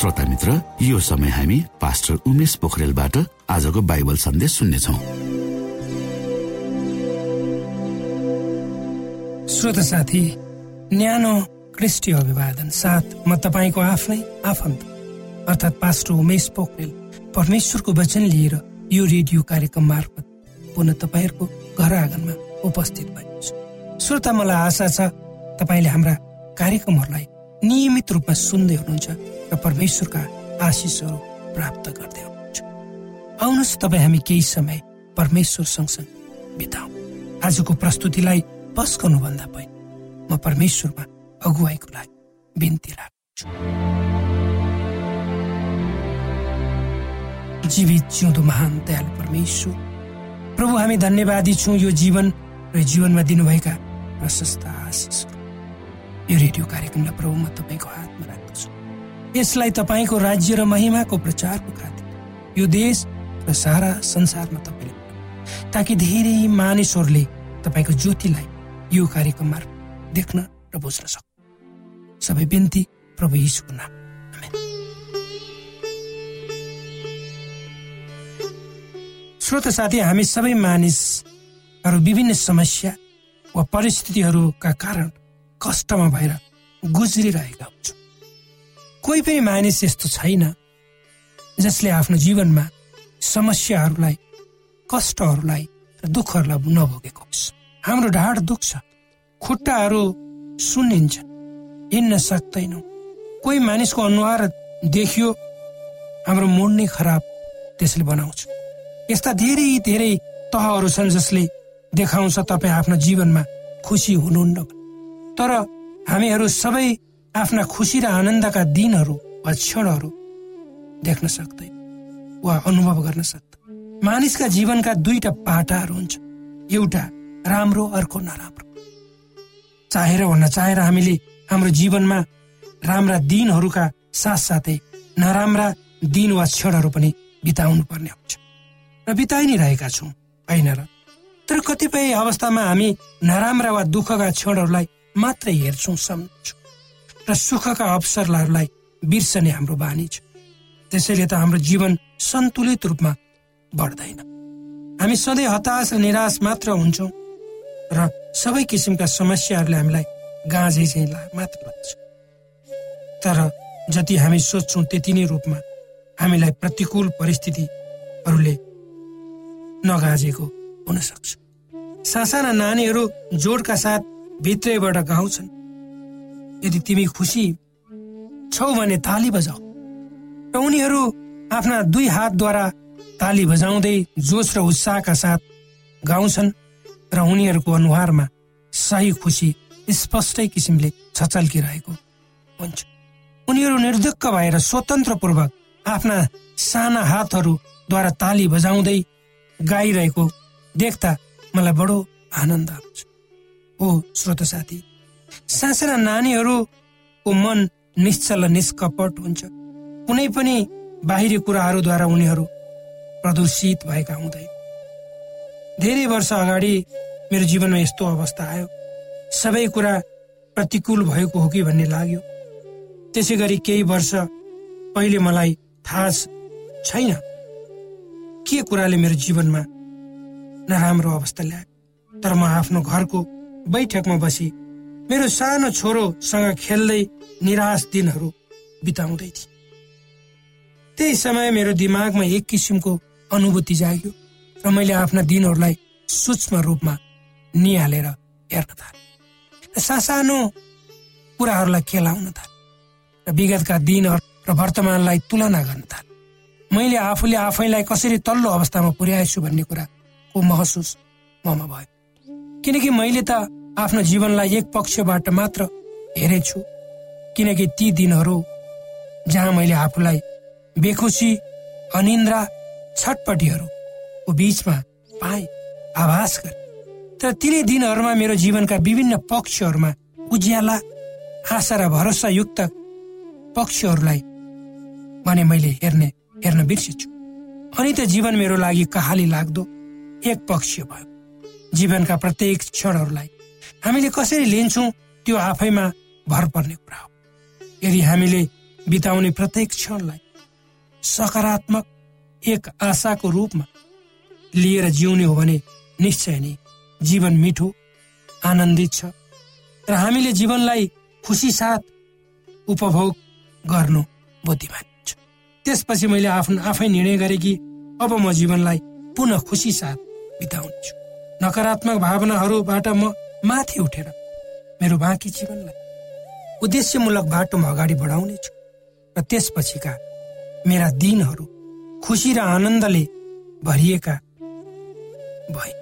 श्रोता मित्र यो समय हामी पास्टर उमेश पोखरेलबाट आजको बाइबल सन्देश सुन्नेछौ। श्रोत साथी न्यानो क्रिस्टी अभिवादन। साथ म तपाईँको आफ्नै आफन्त अर्थात् पास्टर उमेश पोखरेल। परमेश्वरको वचन लिएर यो रेडियो कार्यक्रम मार्फत पुनः तपाईँहरूको घर आँगनमा उपस्थित भएको छु। श्रोता मलाई आशा छ तपाईँले हाम्रा कार्यक्रमहरूलाई नियमित रूपमा सुन्दै हुनुहुन्छ र परमेश्वरका आशिषहरू प्राप्त गर्दै हुनुहुन्छ। आउनुहोस् तपाईँ हामी केही समय परमेश्वर सँगसँगै बिताउ। आजको प्रस्तुतिलाई पस गर्नुभन्दा पहिला म परमेश्वरमा अगुवाईको लागि बिन्ती राख्छु जीवित जिउँदो महान दयालु परमेश्वर प्रभु हामी धन्यवादी छौँ यो जीवन र जीवनमा दिनुभएका प्रशस्त आशिषहरू। यो रेडियो कार्यक्रमलाई प्रभु म तपाईँको हातमा राख्दछु। यसलाई तपाईँको राज्य र महिमाको प्रचारको खातिर यो देश र सारा संसारमा तपाईँले ताकि धेरै मानिसहरूले तपाईँको ज्योतिलाई यो कार्यक्रममा देख्न र बुझ्न सक्नु सबै बिन्ती प्रभु यीशुको नाम। श्रोत साथी हामी सबै मानिसहरू विभिन्न समस्या वा परिस्थितिहरूका कारण कष्टमा भएर गुज्रिरहेका हुन्छौँ। कोही पनि मानिस यस्तो छैन जसले आफ्नो जीवनमा समस्याहरूलाई कष्टहरूलाई र दुःखहरूलाई नभोगेको होस्। हाम्रो ढाड दुख्छ खुट्टाहरू सुनिन्छ हिँड्न सक्दैनौँ। कोही मानिसको अनुहार देखियो हाम्रो मुड नै खराब त्यसले बनाउँछ। यस्ता धेरै धेरै तहहरू छन् जसले देखाउँछ तपाईँ आफ्नो जीवनमा खुसी हुनुहुन्न तर हामीहरू सबै आफ्ना खुसी र आनन्दका दिनहरू वा क्षणहरू देख्न सक्दैन वा अनुभव गर्न सक्दैन मानिसका जीवनका दुईटा पाटाहरू हुन्छ। एउटा राम्रो अर्को नराम्रो। चाहेर वा नचाहेर हामीले हाम्रो जीवनमा राम्रा दिनहरूका साथसाथै नराम्रा दिन वा क्षणहरू पनि बिताउनु पर्ने हुन्छ। र बिताइ नै रहेका छौँ होइन र? तर कतिपय अवस्थामा हामी नराम्रा वा दुःखका क्षणहरूलाई मात्रै हेर्छौँ सम्झौँ। र सुखका अवसरहरूलाई बिर्सने हाम्रो बानी छ। त्यसैले त हाम्रो जीवन सन्तुलित रूपमा बढ्दैन। हामी सधैँ हताश र निराश मात्र हुन्छौँ र सबै किसिमका समस्याहरूले हामीलाई गाँझै चाहिँ मात्र लाग्छ। तर जति हामी सोध्छौँ त्यति नै रूपमा हामीलाई प्रतिकूल परिस्थितिहरूले नगाजेको हुन सक्छ। सासाना नानीहरू जोडका साथ भित्रैबाट गाउँछन्। यदि तिमी खुसी छौ भने ताली बजाऊ र उनीहरू आफ्ना दुई हातद्वारा ताली बजाउँदै जोस र उत्साहका साथ गाउँछन् र उनीहरूको अनुहारमा सही खुसी स्पष्टै किसिमले छचल्किरहेको हुन्छ। उनीहरू निर्धक्क भएर स्वतन्त्रपूर्वक आफ्ना साना हातहरूद्वारा ताली बजाउँदै गाइरहेको देख्दा मलाई बडो आनन्द आउँछ। हो श्रोत साथी। सासाना नानीहरूको मन निश्चल निष्कपट हुन्छ। कुनै पनि बाहिरी कुराहरूद्वारा उनीहरू प्रदूषित भएका हुँदैन धेरै वर्ष अगाडि मेरो जीवनमा यस्तो अवस्था आयो। सबै कुरा प्रतिकूल भएको हो कि भन्ने लाग्यो। त्यसै गरी केही वर्ष पहिले मलाई थाहा छैन। के कुराले मेरो जीवनमा नराम्रो अवस्था ल्यायो? तर म आफ्नो घरको बैठकमा बसी मेरो सानो छोरोसँग खेल्दै निराश दिनहरू बिताउँदै थिएँ। त्यही समय मेरो दिमागमा एक किसिमको अनुभूति जाग्यो र मैले आफ्ना दिनहरूलाई सूक्ष्म रूपमा निहालेर हेर्न थालेँ सासानो कुराहरूलाई खेलाउन थालेँ र विगतका दिनहरू र वर्तमानलाई तुलना गर्न थालेँ। मैले आफूले आफैलाई कसरी तल्लो अवस्थामा पुर्याएछु भन्ने कुराको महसुस ममा भयो। किनकि मैले त आफ्नो जीवनलाई एक पक्षबाट मात्र हेरेछु। किनकि ती दिनहरू जहाँ मैले आफूलाई बेखुसी अनिन्द्रा छटपटीहरूको बीचमा पाएँ आभास गरेँ। तर तिनै दिनहरूमा मेरो जीवनका विभिन्न पक्षहरूमा उज्याला आशा र भरोसायुक्त पक्षहरूलाई भने मैले हेर्ने हेर्न बिर्सेछु। अनि त जीवन मेरो लागि कहाली लाग्दो एक पक्ष भयो। जीवनका प्रत्येक क्षणहरूलाई हामीले कसरी लिन्छौँ त्यो आफैमा भर पर्ने कुरा हो। यदि हामीले बिताउने प्रत्येक क्षणलाई सकारात्मक एक आशाको रूपमा लिएर जिउने हो भने निश्चय नै जीवन मिठो आनन्दित छ र हामीले जीवनलाई खुसी साथ उपभोग गर्नु बुद्धिमान छ त्यसपछि मैले आफ्नो आफै निर्णय गरेँ कि अब म जीवनलाई पुनः खुसी साथ बिताउनेछु। नकारात्मक भावनाहरूबाट म माथि उठेर मेरो बाँकी जीवनलाई उद्देश्यमूलक बाटोमा अगाडि बढाउनेछु र त्यसपछिका मेरा दिनहरू खुसी र आनन्दले भरिएका भए।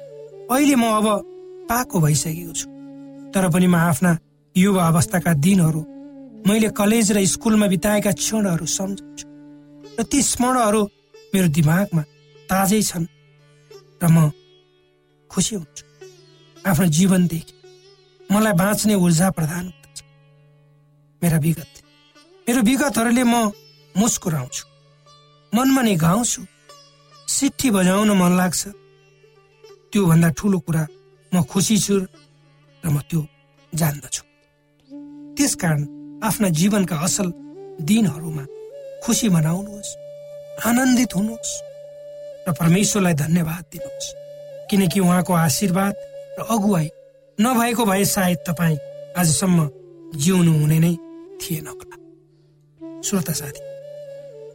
अहिले म अब पाको भइसकेको छु तर पनि म आफ्ना युवा अवस्थाका दिनहरू मैले कलेज र स्कुलमा बिताएका क्षणहरू सम्झन्छु र ती स्मरणहरू मेरो दिमागमा ताजै छन् र म खुसी हुन्छु। आफ्नो जीवनदेखि मलाई बाँच्ने ऊर्जा प्रदान गर्दछ मेरा विगत मेरो विगतहरूले म मुस्कुराउँछु। मनमा नै गाउँछु सिट्ठी बजाउन मन लाग्छ। त्योभन्दा ठुलो कुरा म खुसी छु र म त्यो जान्दछु। त्यसकारण आफ्ना जीवनका असल दिनहरूमा खुसी मनाउनुहोस् आनन्दित हुनुहोस् र परमेश्वरलाई धन्यवाद दिनुहोस्। किनकि उहाँको आशीर्वाद र अगुवाई नभएको भए सायद तपाईँ आजसम्म जिउनु हुने नै थिएन होला। श्रोता साथी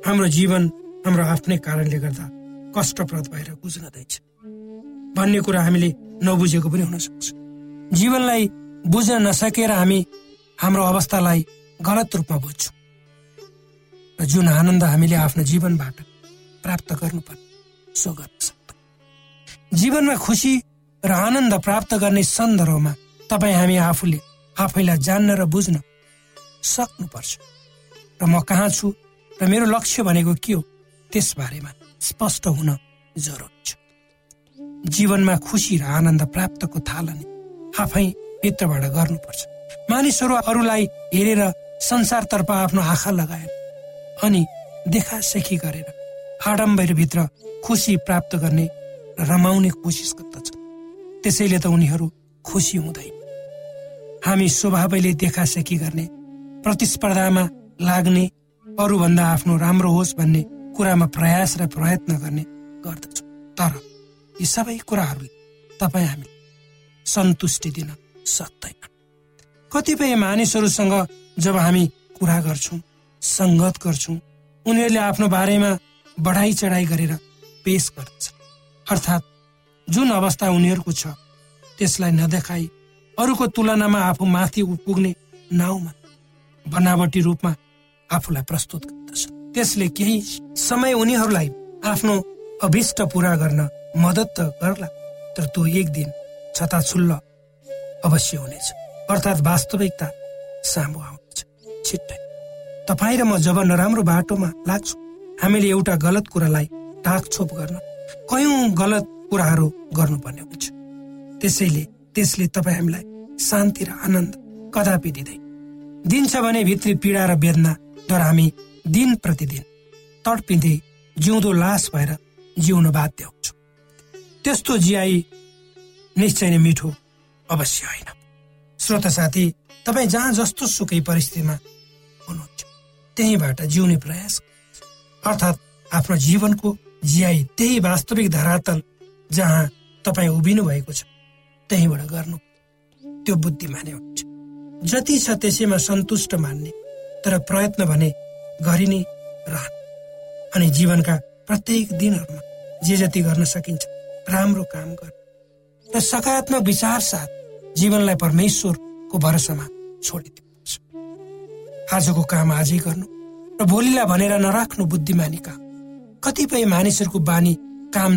हाम्रो जीवन हाम्रो आफ्नै कारणले गर्दा कष्टप्रद भएर गुज्रदैछ भन्ने कुरा हामीले नबुझेको पनि हुन सक्छ। जीवनलाई बुझ्न नसकेर हामी हाम्रो अवस्थालाई गलत रूपमा बुझ्छौँ। र जुन आनन्द हामीले आफ्नो जीवनबाट प्राप्त गर्नुपर्ने सो गर्न सक्छौँ जीवनमा खुसी र आनन्द प्राप्त गर्ने सन्दर्भमा तपाईँ हामी आफूले आफैलाई जान्न र बुझ्न सक्नुपर्छ। र म कहाँ छु र मेरो लक्ष्य भनेको के हो त्यसबारेमा स्पष्ट हुन जरुरी छ। जीवनमा खुसी र आनन्द प्राप्तको थालनी आफै भित्रबाट गर्नुपर्छ। मानिसहरू अरूलाई हेरेर संसारतर्फ आफ्नो आँखा लगाएर अनि देखासेखी गरेर आडम्बरभित्र खुसी प्राप्त गर्ने रमाउने कोसिस गर्दछ। त्यसैले त उनीहरू खुसी हुँदैन। हामी स्वभावैले देखासेखी गर्ने प्रतिस्पर्धामा लाग्ने अरूभन्दा आफ्नो राम्रो होस् भन्ने कुरामा प्रयास र प्रयत्न गर्ने गर्दछौँ। तर यी सबै कुराहरूले तपाईँ हामी सन्तुष्टि दिन सक्दैन। कतिपय मानिसहरूसँग जब हामी कुरा गर्छौँ सङ्गत गर्छौँ उनीहरूले आफ्नो बारेमा बढाइ चढाइ गरेर पेश गर्दछ अर्थात् जुन अवस्था उनीहरूको छ त्यसलाई नदेखाई अरूको तुलनामा आफू माथि पुग्ने नाउँमा बनावटी रूपमा आफूलाई प्रस्तुत गर्दछ। त्यसले केही समय उनीहरूलाई आफ्नो अभिष्ट पुरा गर्न मद्दत त गर्ला तर त्यो एक दिन छताछुल्ल अवश्य हुनेछ। अर्थात् वास्तविकता सामु आउनेछ। छिट्टै। तपाईँ र म जब नराम्रो बाटोमा लाग्छु हामीले एउटा गलत कुरालाई टाकछोप गर्न कयौँ गलत कुराहरू गर्नुपर्ने हुन्छ। त्यसैले त्यसले तपाईँ हामीलाई शान्ति र आनन्द कदापि दिँदैन। दिन्छ भने भित्री पीडा र वेदनाद्वारा हामी दिन प्रतिदिन तडपिँदै जिउँदो लास भएर जिउन बाध्य हुन्छौँ। त्यस्तो जियाई निश्चय नै मिठो अवश्य होइन। श्रोता साथी तपाईँ जहाँ जस्तो सुकै परिस्थितिमा हुनुहुन्छ त्यहीबाट जिउने प्रयास अर्थात् आफ्नो जीवनको जियाई त्यही वास्तविक धरातल जहाँ तपाईँ उभिनु भएको छ त्यहीबाट गर्नु। त्यो बुद्धिमाने हुन्छ जति छ त्यसैमा सन्तुष्ट मान्ने तर प्रयत्न भने गरि नै अनि जीवनका प्रत्येक दिनहरूमा जे जति गर्न सकिन्छ राम्रो काम गर्नु। र सकारात्मक विचार साथ जीवनलाई परमेश्वरको भरोसामा छोडिदिनुपर्छ आजको काम आजै गर्नु र भोलिलाई भनेर नराख्नु बुद्धिमानी काम। कतिपय मानिसहरूको बानी काम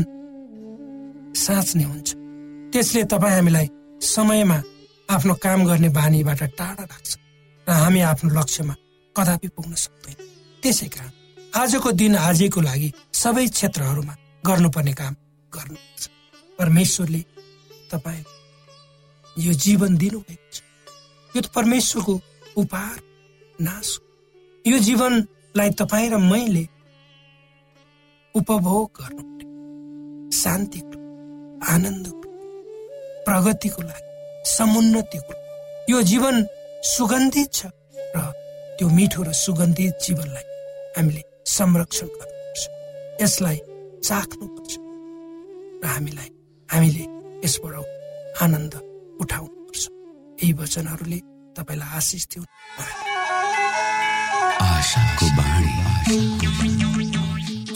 साँच्ने हुन्छ। त्यसले तपाईँ हामीलाई समयमा आफ्नो काम गर्ने बानीबाट टाढा राख्छ र हामी आफ्नो लक्ष्यमा कदापि पुग्न सक्दैन। त्यसै कारण आजको दिन आजैको लागि सबै क्षेत्रहरूमा गर्नुपर्ने काम गर्नुपर्छ परमेश्वरले तपाईँ यो जीवन दिनुभएको छ। यो त परमेश्वरको उपहार नाश। यो जीवनलाई तपाईँ र मैले उपभोग गर्नु शान्तिको आनन्दको प्रगतिको लागि समुन्नतिको यो जीवन सुगन्धित छ र त्यो मिठो र सुगन्धित जीवनलाई हामीले संरक्षण गर्नुपर्छ यसलाई चाख्नुपर्छ र हामीलाई हामीले यसबाट आनन्द उठाउनुपर्छ यही वचनहरूले तपाईँलाई आशिष दिउ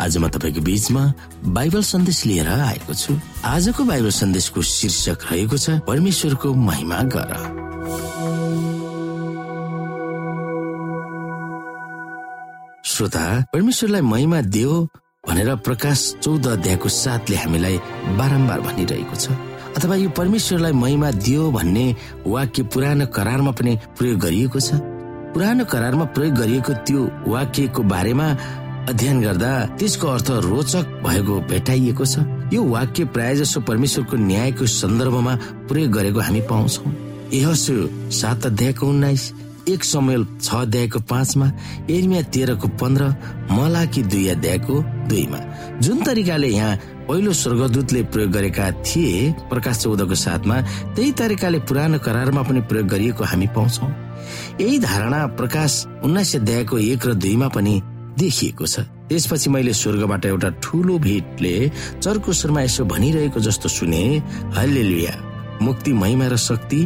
आज म तपाईँको बीचमा बाइबल सन्देश लिएर आएको छु। आजको बाइबल सन्देशको शीर्षक रहेको छ परमेश्वरको महिमा गर। श्रोता परमेश्वरलाई महिमा दियो भनेर प्रकाश चौध अध्यायको साथले हामीलाई बारम्बार भनिरहेको छ। अथवा यो परमेश्वरलाई महिमा दियो भन्ने वाक्य पुरानो करारमा पनि प्रयोग गरिएको छ? पुरानो करारमा प्रयोग गरिएको त्यो वाक्यको बारेमा अध्ययन गर्दा त्यसको अर्थ रोचक भएको भेटाइएको छ। यो वाक्य प्राय जसो परमेश्वरको न्यायको सन्दर्भमा प्रयोग गरेको हामी पाउँछौ। सात अध्यायको उन्नाइस एक समय छ अध्यायको पाँचमा एर्मिया तेह्रको पन्ध्र मलाकी दुई अध्यायको दुईमा। जुन तरिकाले यहाँ पहिलो स्वर्गदूतले प्रयोग गरेका थिए प्रकाश चौधको साथमा त्यही तरिकाले पुरानो करारमा पनि प्रयोग गरिएको हामी पाउँछौ। यही धारणा प्रकाश उन्नाइस अध्यायको एक र दुईमा पनि देखिएको छ। त्यसपछि मैले स्वर्गबाट एउटा ठुलो भेटले चर्को स्वरमा यसो भनिरहेको जस्तो सुने हल्लेलुया मुक्ति महिमा र शक्ति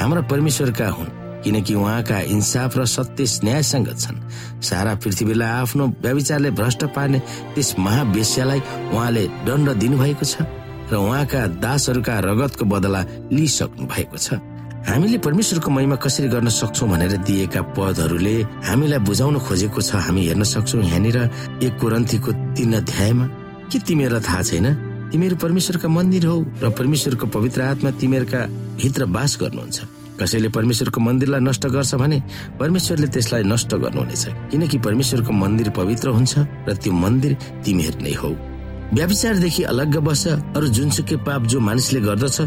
हाम्रा परमेश्वरका हुन् किनकि उहाँका इन्साफ र सत्य न्यायसँग छन्। सारा पृथ्वीलाई आफ्नो व्याविचारले भ्रष्ट पार्ने त्यस महावेश्यालाई उहाँले दण्ड दिनुभएको छ र उहाँका दासहरूका रगतको बदला लिइसक्नु भएको छ। हामीले परमेश्वरको महिमा कसरी गर्न सक्छौँ भनेर दिएका पदहरूले हामीलाई बुझाउन खोजेको छ। हामी हेर्न सक्छौ यहाँनिर एक कोरन्थीको तीन अध्यायमा। के तिमीहरूलाई थाहा छैन? तिमीहरू परमेश्वरका मन्दिर हौ र परमेश्वरको पवित्र आत्मा तिमीहरूका भित्र बास गर्नुहुन्छ। कसैले परमेश्वरको मन्दिरलाई नष्ट गर्छ भने परमेश्वरले त्यसलाई नष्ट गर्नुहुनेछ। किनकि परमेश्वरको मन्दिर पवित्र हुन्छ र त्यो मन्दिर तिमीहरू नै हौ। व्याविचारदेखि अलग्ग बस्छ अरू जुनसुकै पाप जो मानिसले गर्दछ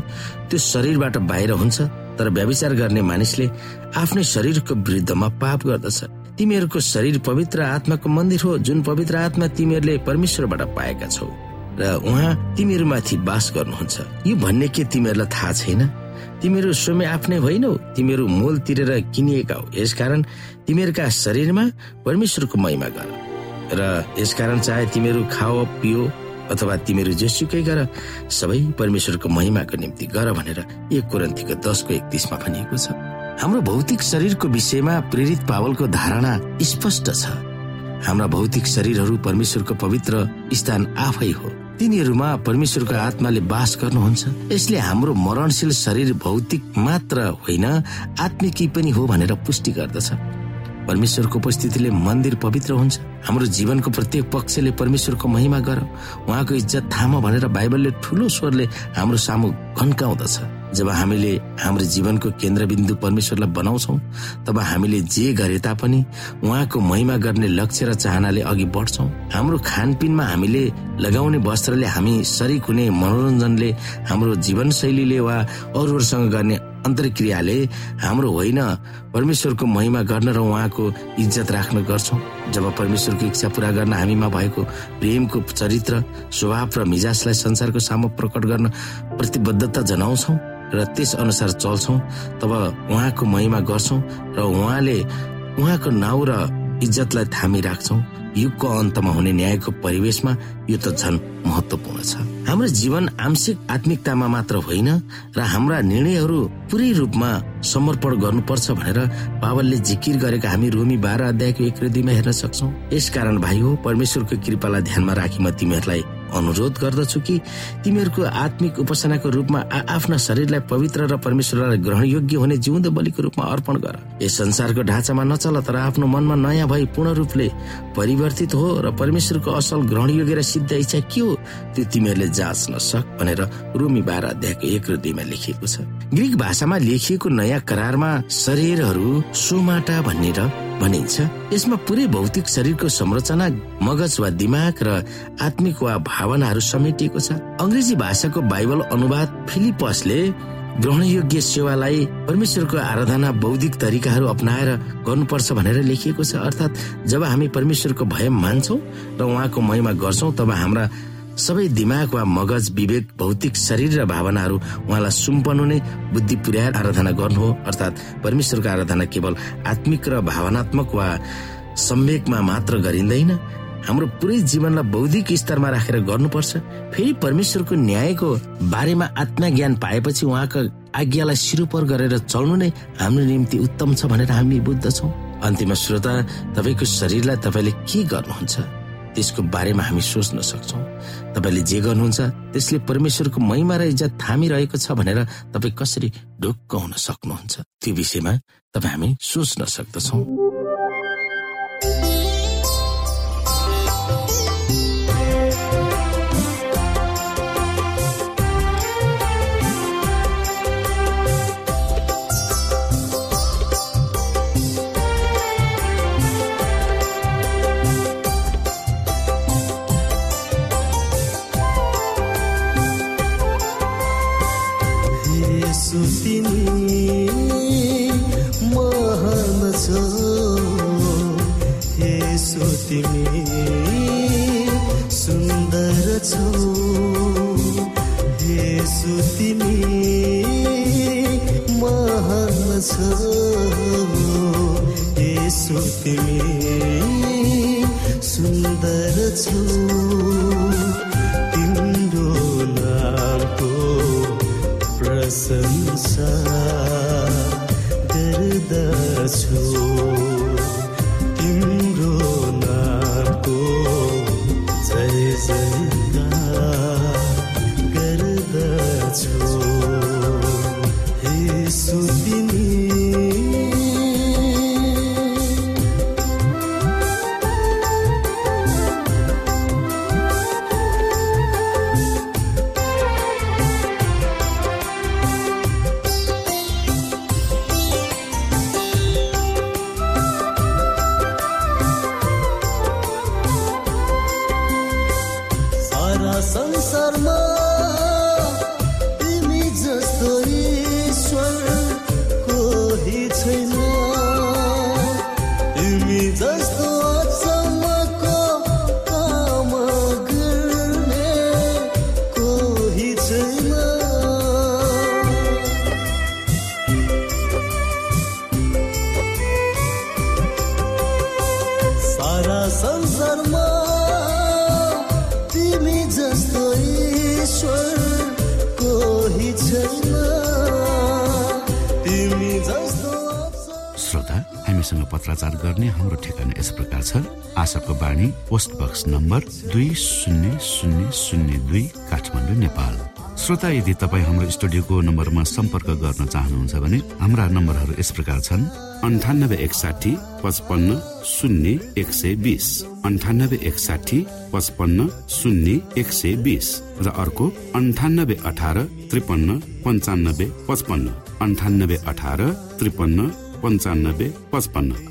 त्यो शरीरबाट बाहिर हुन्छ। तर व्याविचार गर्ने मानिसले आफ्नै शरीरको विरुद्धमा पाप गर्दछ। तिमीहरूको शरीर पवित्र आत्माको मन्दिर हो जुन पवित्र आत्मा तिमीहरूले परमेश्वरबाट पाएका छौ। र उहाँ तिमीहरूमाथि बास गर्नुहुन्छ। यो भन्ने के तिमीहरूलाई थाहा छैन? तिमीहरू स्वयं आफ्नै होइनौ तिमीहरू मोल तिरेर किनिएका हो। यसकारण तिमीहरूका शरीरमा परमेश्वरको महिमा गर। र यसकारण चाहे तिमीहरू खाओ पियो अथवा तिमीहरू जेसुकै गर सबै परमेश्वरको महिमाको निम्ति गर भनेर एक कुरन्तीको दसको एकतिसमा भनिएको छ। हाम्रो भौतिक शरीरको विषयमा प्रेरित पावलको धारणा स्पष्ट छ। हाम्रा भौतिक शरीरहरू परमेश्वरको पवित्र स्थान आफै हो। तिनीहरूमा परमेश्वरको आत्माले बास गर्नुहुन्छ। यसले हाम्रो मरणशील शरीर भौतिक मात्र होइन आत्मिकी पनि हो भनेर पुष्टि गर्दछ। परमेश्वरको उपस्थितिले मन्दिर पवित्र हुन्छ। हाम्रो जीवनको प्रत्येक पक्षले परमेश्वरको महिमा गर। उहाँको इज्जत थाम भनेर बाइबलले ठुलो स्वरले हाम्रो सामु घन्काउँदछ। जब हामीले हाम्रो जीवनको केन्द्रबिन्दु परमेश्वरलाई बनाउँछौ तब हामीले जे गरे तापनि उहाँको महिमा गर्ने लक्ष्य र चाहनाले अघि बढ्छौ। हाम्रो खानपिनमा हामीले लगाउने वस्त्रले हामी सरिक हुने मनोरञ्जनले हाम्रो जीवनशैलीले वा अरूहरूसँग गर्ने अन्तर्क्रियाले हाम्रो होइन परमेश्वरको महिमा गर्न र उहाँको इज्जत राख्न गर्छौँ। जब परमेश्वरको इच्छा पूरा गर्न हामीमा भएको प्रेमको चरित्र स्वभाव र मिजाजलाई संसारको सामु प्रकट गर्न प्रतिबद्धता जनाउँछौँ र त्यस अनुसार चल्छौँ। तब उहाँको महिमा गर्छौँ र उहाँले उहाँको नाउँ र इज्जतलाई थामी राख्छौँ। युगको अन्तमा हुने न्यायको परिवेशमा यो त झन महत्वपूर्ण छ। हाम्रो जीवन आंशिक आत्मिकतामा मात्र होइन र हाम्रा निर्णयहरू पुरै रूपमा समर्पण गर्नुपर्छ भनेर पावलले जिकिर गरेका हामी रोमी बाह्र अध्यायको एक र दुईमा हेर्न सक्छौ। यसकारण भाइ हो परमेश्वरको कृपालाई ध्यानमा राखी म तिमीहरूलाई अनुरोध गर्दछु कि तिमीहरूको आत्मिक उपासनाको रूपमा आफ्ना शरीरलाई पवित्र र परमेश्वरलाई ग्रहण योग्य हुने जिउँदो बलिको रूपमा अर्पण गर। यस संसारको ढाँचामा नचल तर आफ्नो मनमा नयाँ भई पूर्ण रूपले परिवर्तित हो र परमेश्वरको असल ग्रहण योग्य र सिद्ध इच्छा के हो त्यो तिमीहरूले जाँच्न सक भनेर रोमी बाह्र अध्यायको एक र दुईमा लेखिएको छ। ग्रिक भाषामा लेखिएको नयाँ करारमा शरीरहरू सोमाटा भनेर भनिन्छ। यसमा पुरै भौतिक शरीरको संरचना मगज वा दिमाग र आत्मिक वा भावनाहरू समेटिएको छ। अङ्ग्रेजी भाषाको बाइबल अनुवाद फिलिपसले ग्रहण योग्य सेवालाई परमेश्वरको आराधना बौद्धिक तरिकाहरू अप्नाएर गर्नुपर्छ भनेर लेखिएको छ। अर्थात् जब हामी परमेश्वरको भय मान्छौँ र उहाँको महिमा गर्छौँ तब हाम्रा सबै दिमाग वा मगज विवेक भौतिक शरीर र भावनाहरू उहाँलाई सुम्पनु नै बुद्धि पुर्याएर आराधना गर्नु हो। अर्थात् परमेश्वरको आराधना केवल आत्मिक र भावनात्मक वा सम्वेकमा मात्र गरिँदैन हाम्रो पुरै जीवनलाई बौद्धिक स्तरमा राखेर गर्नुपर्छ। फेरि परमेश्वरको न्यायको बारेमा आत्मा ज्ञान पाएपछि उहाँको आज्ञालाई सिरोपर गरेर चल्नु नै हाम्रो निम्ति उत्तम छ भनेर हामी बुझ्दछौ अन्तिम श्रोता तपाईँको शरीरलाई तपाईँले के गर्नुहुन्छ? त्यसको बारेमा हामी सोच्न सक्छौँ। तपाईँले जे गर्नुहुन्छ त्यसले परमेश्वरको महिमा र इज्जत थामिरहेको छ भनेर तपाईँ कसरी ढुक्क हुन सक्नुहुन्छ? त्यो विषयमा तपाईँ हामी सोच्न सक्दछौँ। छौ तिमी सुन्दर छौ तिम्रो नामको प्रशंसा गर्दछु sormo पत्राचार गर्ने हाम्रो ठेगाना यस प्रकार छ। आशाको बाणी पोस्ट बक्स नम्बर दुई शून्य शून्य शून्य दुई काठमाडौँ नेपाल। श्रोता यदि तपाईँ हाम्रो स्टुडियोको नम्बरमा सम्पर्क गर्न चाहनुहुन्छ भने हाम्रा नम्बरहरू यस प्रकार छन्। अन्ठानब्बे एकसाठी पचपन्न शून्य एक सय बिस। अन्ठानब्बे एकसाठी पचपन्न शून्य एक सय बिस। र अर्को अन्ठानब्बे अठार त्रिपन्न पन्चानब्बे पचपन्न। अन्ठानब्बे अठार त्रिपन्न पन्चानब्बे पचपन्न।